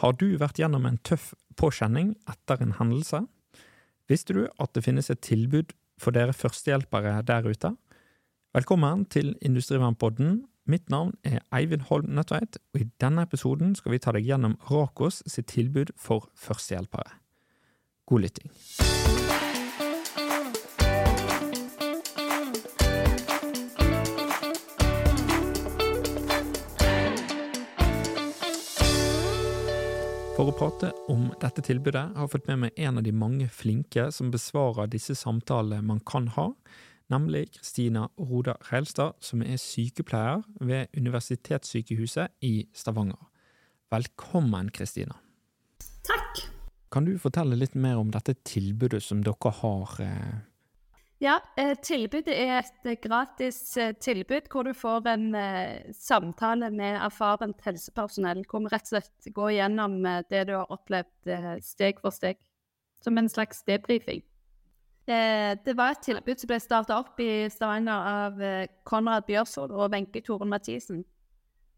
Har du vært gjennom en tøff påkjenning etter en hendelse? Visste du at det finnes et tilbud for dere førstehjelpere der ute? Velkommen til Industrivernpodden. Mitt navn er Eivind Holm Nødtveit, og i denne episoden skal vi ta deg gjennom Rakos sitt tilbud for førstehjelpere. God lytting. For å prate om dette tilbudet har jeg fått med meg en av de mange flinke som besvarer disse samtalene man kan ha, nemlig Kristina Roda Reilstad, som er sykepleier ved Universitetssykehuset i Stavanger. Velkommen, Kristina. Takk. Kan du fortelle litt mer om dette tilbudet som dere har eh, ja, eh, tilbudet er et eh, gratis eh, tilbud hvor du får en samtale med erfarent helsepersonell. Hvor vi rett og slett går gjennom det du har opplevd steg for steg. Som en slags debrifing. Det var et tilbud som ble starta opp i Stavanger av Konrad Bjørsvold og Wenche Toren Mathisen.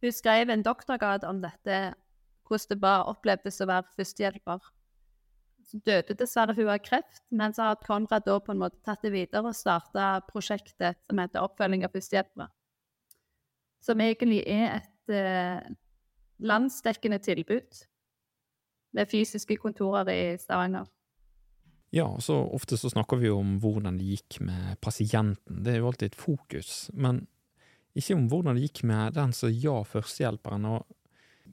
Hun skrev en doktorgrad om dette, hvordan det bare opplevdes å være førstehjelper så døde dessverre hun av kreft, men så har Konrad da på en måte tatt det videre og starta prosjektet som heter Oppfølging av førstehjelpere. Som egentlig er et eh, landsdekkende tilbud med fysiske kontorer i Stavanger. Ja, så ofte så snakker vi om hvordan det gikk med pasienten, det er jo alltid et fokus. Men ikke om hvordan det gikk med den som ja førstehjelperen. og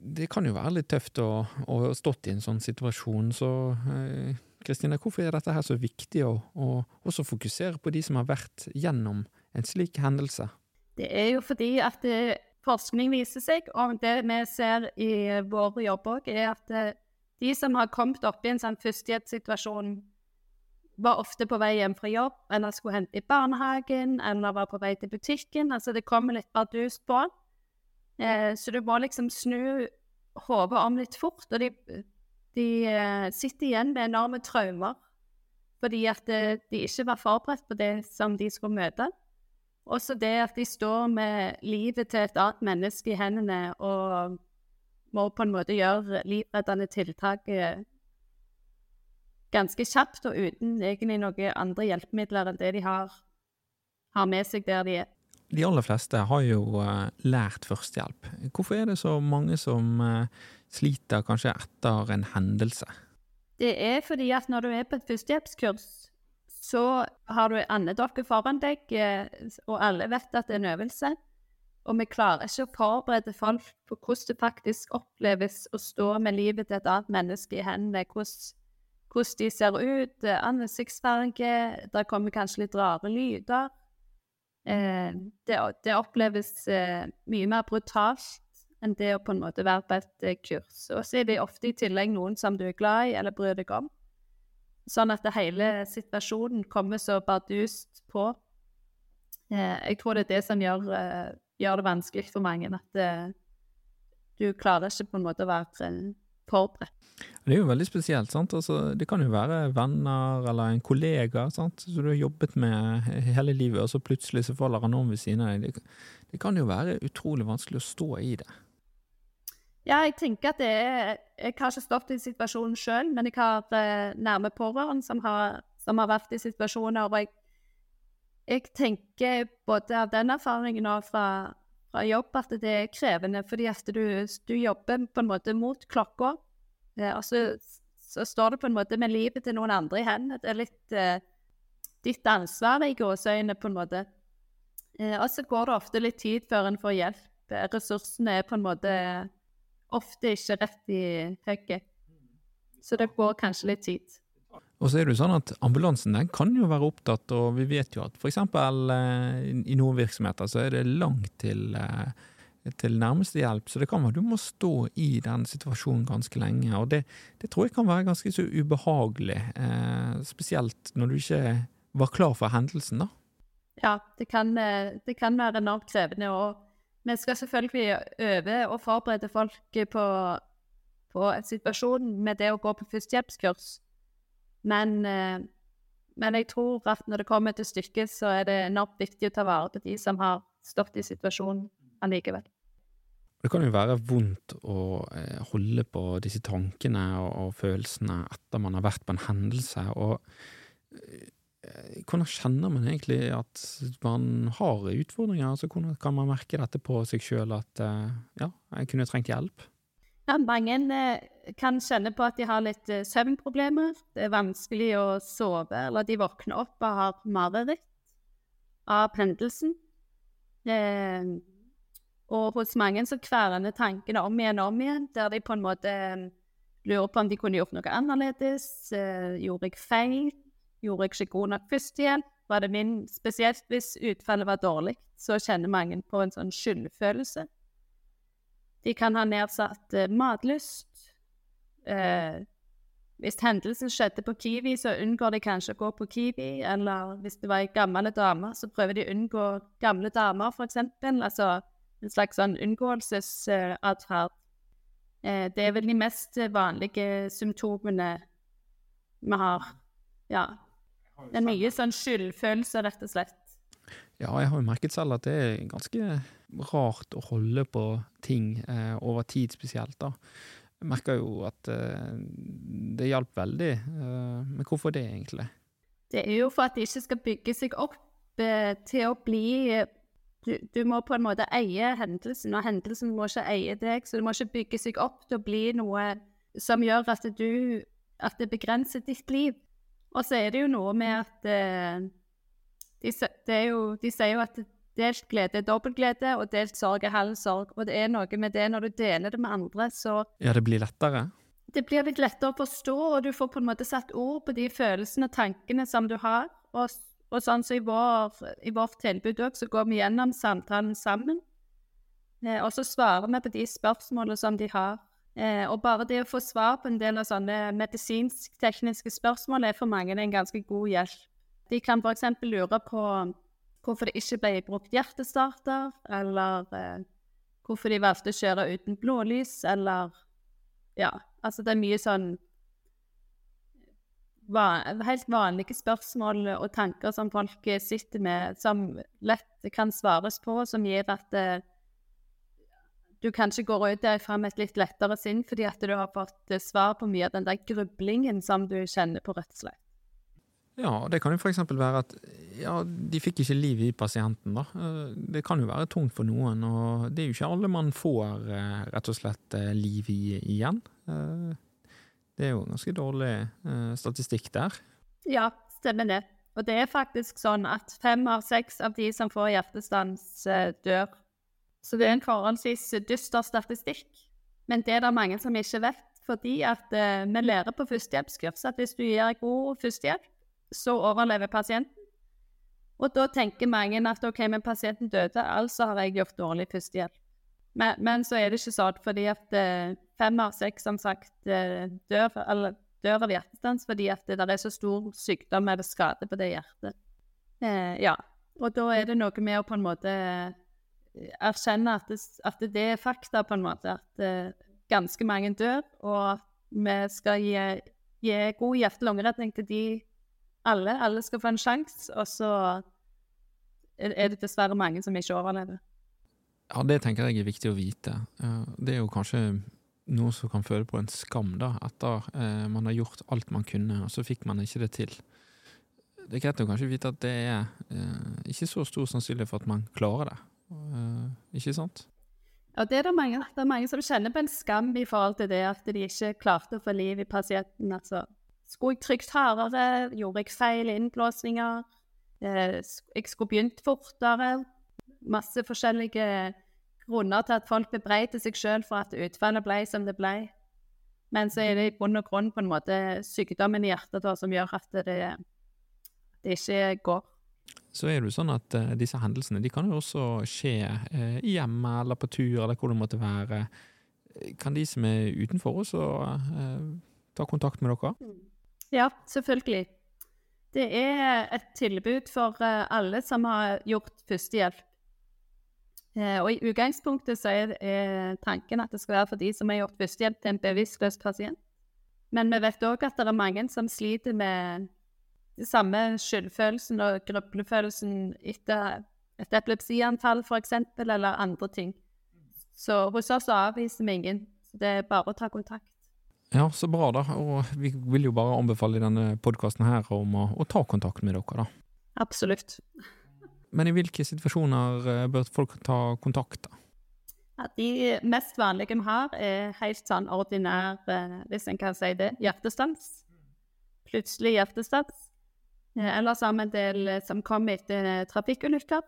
det kan jo være litt tøft å, ha stått i en sånn situasjon, så eh, Kristine, eh, hvorfor er dette her så viktig å, å også fokusere på de som har vært gjennom en slik hendelse? Det er jo fordi at eh, forskning viser seg, og det vi ser i vår jobb òg, er at eh, de som har kommet opp i en sånn førstehjelpssituasjon, var ofte på vei hjem fra jobb, eller skulle hente i barnehagen, eller var på vei til butikken. Altså det kommer litt bardust på. Eh, så du må liksom snu hodet om litt fort. Og de, de eh, sitter igjen med enorme traumer fordi at eh, de ikke var forberedt på det som de skulle møte. Også det at de står med livet til et annet menneske i hendene og må på en måte gjøre livreddende tiltak eh, ganske kjapt og uten egentlig noen andre hjelpemidler enn det de har, har med seg der de er de aller fleste har jo uh, lært førstehjelp. Hvorfor er det så mange som uh, sliter kanskje etter en hendelse? Det er fordi at når du er på et førstehjelpskurs, så har du andedere foran deg, uh, og alle vet at det er en øvelse. Og vi klarer ikke å forberede folk på hvordan det faktisk oppleves å stå med livet til et annet menneske i hendene. Hvordan, hvordan de ser ut, ansiktsfarge, det kommer kanskje litt rare lyder. Eh, det, det, oppleves eh, mye mer brutalt enn det å på en måte være på et eh, kurs. Og så er det ofte i tillegg noen som du er glad i eller bryr deg om. Sånn at hele situasjonen kommer så bardust på. Jeg tror det er det som gjør, gjør det vanskelig for mange. At du klarer ikke på en måte å være forberedt. Det er jo veldig spesielt. sant? Altså, det kan jo være venner eller en kollega sant? som du har jobbet med hele livet, og så plutselig så faller han om ved siden av deg. Det, det, kan jo være utrolig vanskelig å stå i det. Ja, jeg tenker at det er Jeg har ikke stått i situasjonen sjøl, men jeg har eh, nærme pårørende som har, som har vært i situasjoner. Og jeg, jeg tenker både av den erfaringen og fra, fra jobb at det er krevende, fordi at du, du jobber på en måte mot klokka. Eh, og så, så, står det på en måte med livet til noen andre i hendene. Det er litt eh, ditt ansvar i gåseøynene, på en måte. Eh, og så går det ofte litt tid før en får hjelp. Ressursene er på en måte ofte ikke rett i hugget. Så det går kanskje litt tid. Og så er det jo sånn at Ambulansen den kan jo være opptatt, og vi vet jo at f.eks. Eh, i noen virksomheter så er det langt til eh, til nærmeste hjelp. Så det kan være du må stå i den situasjonen ganske lenge. Og det, det tror jeg kan være ganske så ubehagelig, eh, spesielt når du ikke var klar for hendelsen, da. Ja, det kan, det kan være enormt krevende. Og vi skal selvfølgelig øve og forberede folk på, på situasjonen med det å gå på førstehjelpskurs. Men, eh, men jeg tror at når det kommer til stykket, så er det enormt viktig å ta vare på de som har stått i situasjonen allikevel. Det kan jo være vondt å eh, holde på disse tankene og, og, følelsene etter man har vært på en hendelse, og eh, hvordan kjenner man egentlig at man har utfordringer? Altså, hvordan kan man merke dette på seg sjøl, at ja, jeg kunne trengt hjelp? Mange eh, kan kjenne på at de har litt eh, søvnproblemer. Det er vanskelig å sove, eller de våkner opp og har mareritt av hendelsen. Eh, og hos mange så kverner tankene om igjen og om igjen, der de på en måte lurer på om de kunne gjort noe annerledes. Gjorde jeg feil? Gjorde jeg ikke god nok førstehjelp? Var det min Spesielt hvis utfallet var dårlig, så kjenner mange på en sånn skyldfølelse. De kan ha nedsatt uh, matlyst. Uh, hvis hendelsen skjedde på Kiwi, så unngår de kanskje å gå på Kiwi. Eller hvis det var ei gammel dame, så prøver de å unngå gamle damer, f.eks. Altså en slags sånn unngåelsesatferd. Uh, det er vel de mest vanlige symptomene vi har. Ja. Det er mye sånn skyldfølelse, rett og slett. Ja, jeg har jo merket selv at det er ganske rart å holde på ting eh, over tid, spesielt. da. Jeg merker jo at eh, det hjalp veldig. Eh, men hvorfor det, egentlig? Det er jo for at det ikke skal bygge seg opp eh, til å bli du, du, må på en måte eie hendelsen, og hendelsen må ikke eie deg. Så det må ikke bygge seg opp til å bli noe som gjør at du At det begrenser ditt liv. Og så er det jo noe med at eh, de, jo, de, sier jo at delt glede er dobbelt glede, og delt sorg er halv sorg. Og det er noe med det når du deler det med andre, så Ja, det blir lettere? Det blir litt lettere å forstå, og du får på en måte satt ord på de følelsene og tankene som du har. Og og sånn så i, vår, i vårt tilbud òg, så går vi gjennom samtalen sammen. Eh, og så svarer vi på de spørsmålene som de har. Eh, og bare det å få svar på en del av sånne medisinsk-tekniske spørsmål er for mange en ganske god hjelp. De kan f.eks. lure på hvorfor det ikke ble brukt hjertestarter, eller eh, hvorfor de valgte å kjøre uten blålys, eller Ja, altså det er mye sånn helt vanlige spørsmål og tanker som folk sitter med, som lett kan svares på, som gir at eh, du kanskje går ut derfra med et litt lettere sinn fordi at du har fått svar på mye av den der grublingen som du kjenner på, rett og slett. Ja, det kan jo f.eks. være at ja, de fikk ikke liv i pasienten, da. Eh, det kan jo være tungt for noen, og det er jo ikke alle man får rett og slett liv i igjen. Det er jo ganske dårlig eh, statistikk der. Ja, stemmer det. Og det er faktisk sånn at fem av seks av de som får hjertestans, eh, dør. Så det er en forholdsvis dyster statistikk. Men det er det mange som ikke vet, fordi at eh, vi lærer på førstehjelpskurs at hvis du gir god førstehjelp, så overlever pasienten. Og da tenker mange at OK, men pasienten døde, altså har jeg gjort dårlig førstehjelp. Men, men, så er det ikke sånn, fordi at eh, fem av seks som sagt eh, dør, eller, dør av hjertestans fordi at det er så stor sykdom eller skade på det hjertet. Eh, ja. Og da er det noe med å på en måte eh, erkjenne at det, at det er fakta, på en måte. At ganske mange dør, og vi skal gi, gi god hjerte-lungeredning til de alle. Alle skal få en sjanse, og så er det dessverre mange som ikke overlever. Ja, det tenker jeg er viktig å vite. Det er jo kanskje noe som kan føle på en skam, da, etter eh, man har gjort alt man kunne, og så fikk man ikke det til. Det er greit å kanskje vite at det er eh, ikke så stor sannsynlighet for at man klarer det. Eh, ikke sant? Ja, det er det mange. Det er mange som kjenner på en skam i forhold til det at de ikke klarte å få liv i pasienten. Altså, skulle jeg trykt hardere? Gjorde jeg feil innblåsninger? Eh, jeg skulle begynt fortere? masse forskjellige grunner til at folk bebreider seg sjøl for at utfallet ble som det ble. Men så er det i bunn og grunn på en måte sykdommen i hjertet da, som gjør at det, det ikke går. Så er det jo sånn at uh, disse hendelsene de kan jo også skje uh, hjemme eller på tur eller hvor det måtte være. Kan de som er utenfor også uh, ta kontakt med dere? Ja, selvfølgelig. Det er et tilbud for alle som har gjort førstehjelp. Eh, og I utgangspunktet så er, tanken at det skal være for de som har gjort førstehjelp til en bevisstløs pasient. Men vi vet òg at det er mange som sliter med den samme skyldfølelsen og grublefølelsen etter et epilepsianfall f.eks., eller andre ting. Så hos oss avviser vi ingen. Det er bare å ta kontakt. Ja, så bra, da. Og vi vil jo bare anbefale i denne podkasten her om å, å, ta kontakt med dere, da. Absolutt. Men i hvilke situasjoner eh, bør folk ta kontakt, da? Ja, de mest vanlige vi har, er helt sånn ordinær, eh, hvis en kan si det, hjertestans. Plutselig hjertestans. Eh, ellers har vi en del som kommer etter trafikkulykker.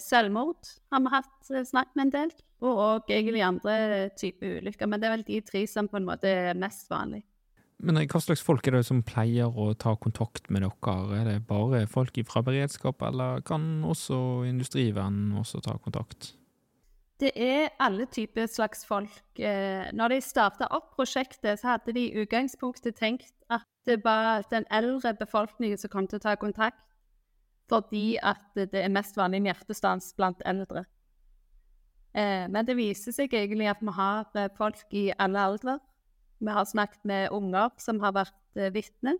Selvmord har vi hatt snakket med en del og òg egentlig andre typer ulykker. Men det er vel de tre som på en måte er mest vanlig. Men hva slags folk er det som pleier å ta kontakt med dere? Er det bare folk fra beredskap, eller kan også industrivennen også ta kontakt? Det er alle typer slags folk. Eh, når de starta opp prosjektet, så hadde de i utgangspunktet tenkt at det var den eldre befolkningen som kom til å ta kontakt, fordi at det er mest vanlig hjertestans blant eldre. Eh, men det viser seg egentlig at vi har eh, folk i alle aldre. Vi har snakket med unger som har vært eh, vitne.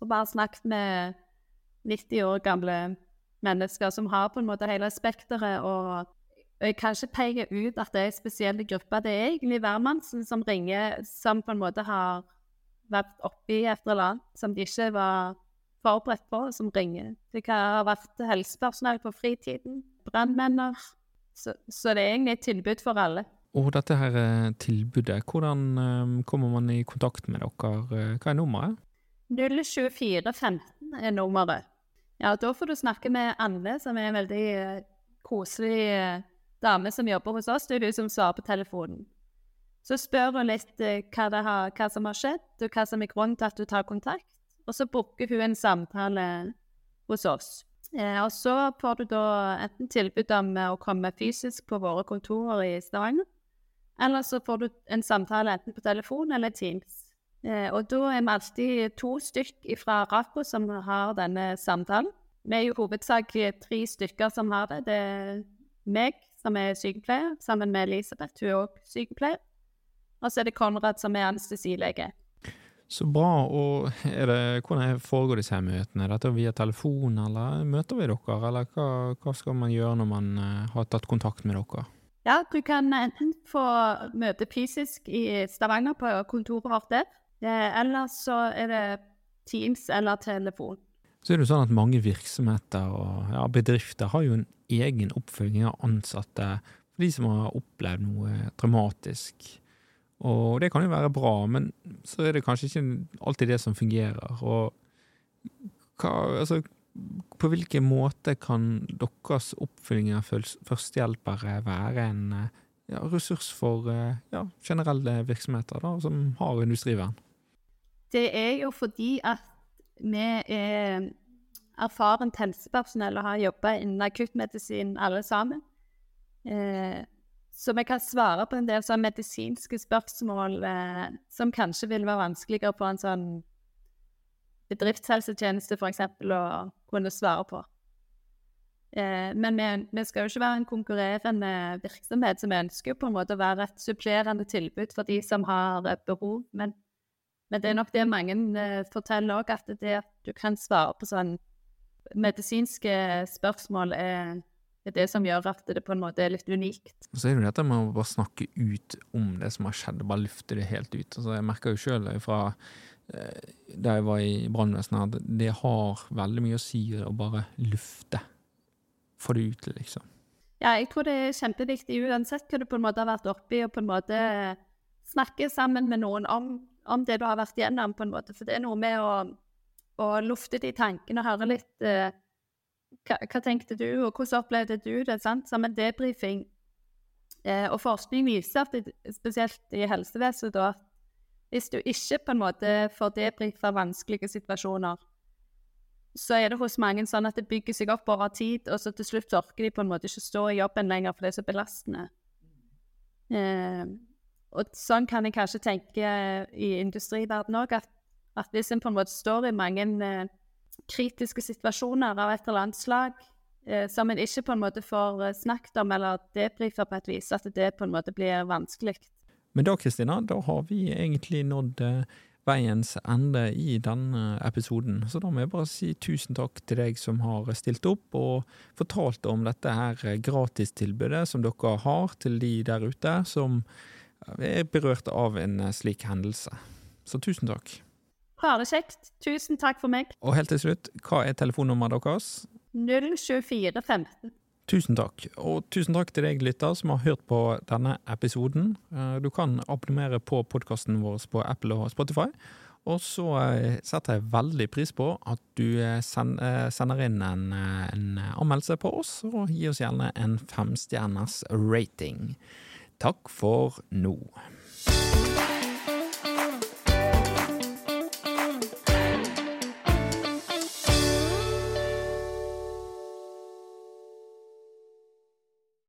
Og har snakket med 90 år gamle mennesker som har på en måte hele spekteret. Og, jeg kan ikke peke ut at det er en spesiell gruppe. Det er egentlig hvermannsen som ringer, som på en måte har vært oppi et eller annet som de ikke var forberedt på, som ringer. Det kan ha vært helsepersonell på fritiden, brannmenner. så, så, det er egentlig et tilbud for alle. Og dette her eh, tilbudet, hvordan um, kommer man i kontakt med dere? Eh, hva er nummeret? 02415 er nummeret. Ja, da får du snakke med Anne, som er en veldig uh, koselig dame som jobber hos oss. Det er du som svarer på telefonen. Så spør hun litt hva, har, hva, som har skjedd, og hva som er grunnen til at du tar kontakt. Og så booker hun en samtale hos oss. Eh, og så får du da enten tilbud om å komme fysisk på våre kontorer i Stavanger, eller så får du en samtale enten på telefon eller Teams. Eh, og da er vi alltid to stykk fra Rapo som har denne samtalen. Vi er jo hovedsak tre stykker som har det. Det er meg som er sykepleier, sammen med Elisabeth, hun er òg sykepleier. Og så er det Konrad som er anestesilege. Så bra. Og det, hvordan foregår disse her møtene? Dette via telefon, eller møter vi dere? Eller hva, hva skal man gjøre når man uh, har tatt kontakt med dere? Ja, du kan enten få møte fysisk i Stavanger på kontoret vårt der, eh, eller så er det Teams eller telefon. Så er det jo sånn at mange virksomheter og ja, bedrifter har jo en egen oppfølging av ansatte for de som har opplevd noe traumatisk. Og det kan jo være bra, men så er det kanskje ikke alltid det som fungerer. Og hva, altså, på hvilken måte kan deres oppfølging av førstehjelpere være en ja, ressurs for ja, generelle virksomheter da, som har industrivern? Det er jo fordi at vi er erfarent helsepersonell og har jobba innen akuttmedisin alle sammen. Eh, så vi kan svare på en del sånn medisinske spørsmål eh, som kanskje vil være vanskeligere på en sånn bedriftshelsetjeneste, f.eks., å kunne svare på. Eh, men vi, skal jo ikke være en konkurrerende virksomhet, vi ønsker på en måte å være et supplerende tilbud for de som har behov. Men, men det er nok det mange eh, forteller òg, at det at du kan svare på sånn medisinske spørsmål er det er det som gjør at det på en måte er litt unikt. Og så er det jo dette med å bare snakke ut om det som har skjedd, bare lufte det helt ut. Altså, jeg merker jo sjøl fra eh, da jeg var i brannvesenet, at det har veldig mye å si å bare lufte. Få det ut, liksom. Ja, jeg tror det er kjempeviktig uansett hva du på en måte har vært oppi, og på en måte snakke sammen med noen om, om det du har vært igjennom, på en måte. For det er noe med å, å lufte de tankene og høre litt eh, hva, hva, tenkte du, og hvordan opplevde du det? sant? Som en debrifing. Eh, og forskning viser at det, spesielt i helsevesenet da, at hvis du ikke på en måte får debrifa vanskelige situasjoner, så er det hos mange sånn at det bygger seg opp over tid, og så til slutt orker de på en måte ikke stå i jobben lenger, for det er så belastende. Eh, og sånn kan jeg kanskje tenke i industriverdenen òg, at, at, hvis en på en måte står i mange eh, kritiske situasjoner av et eller annet slag eh, som en ikke på en måte får eh, snakket om eller debrifa på et vis, at det på en måte blir vanskelig. Men da Kristina, da har vi egentlig nådd eh, veiens ende i denne episoden. Så da må jeg bare si tusen takk til deg som har stilt opp og fortalt om dette her gratistilbudet som dere har til de der ute som er berørt av en slik hendelse. Så tusen takk. Bare kjekt. Tusen takk for meg. Og helt til slutt, hva er telefonnummeret deres? 02415. Tusen takk. Og tusen takk til deg, lytter, som har hørt på denne episoden. Eh, du kan abonnere på podkasten vår på Apple og Spotify. Og så eh, setter jeg veldig pris på at du eh, sender inn en, en anmeldelse på oss, og gi oss gjerne en femstjerners rating. Takk for nå.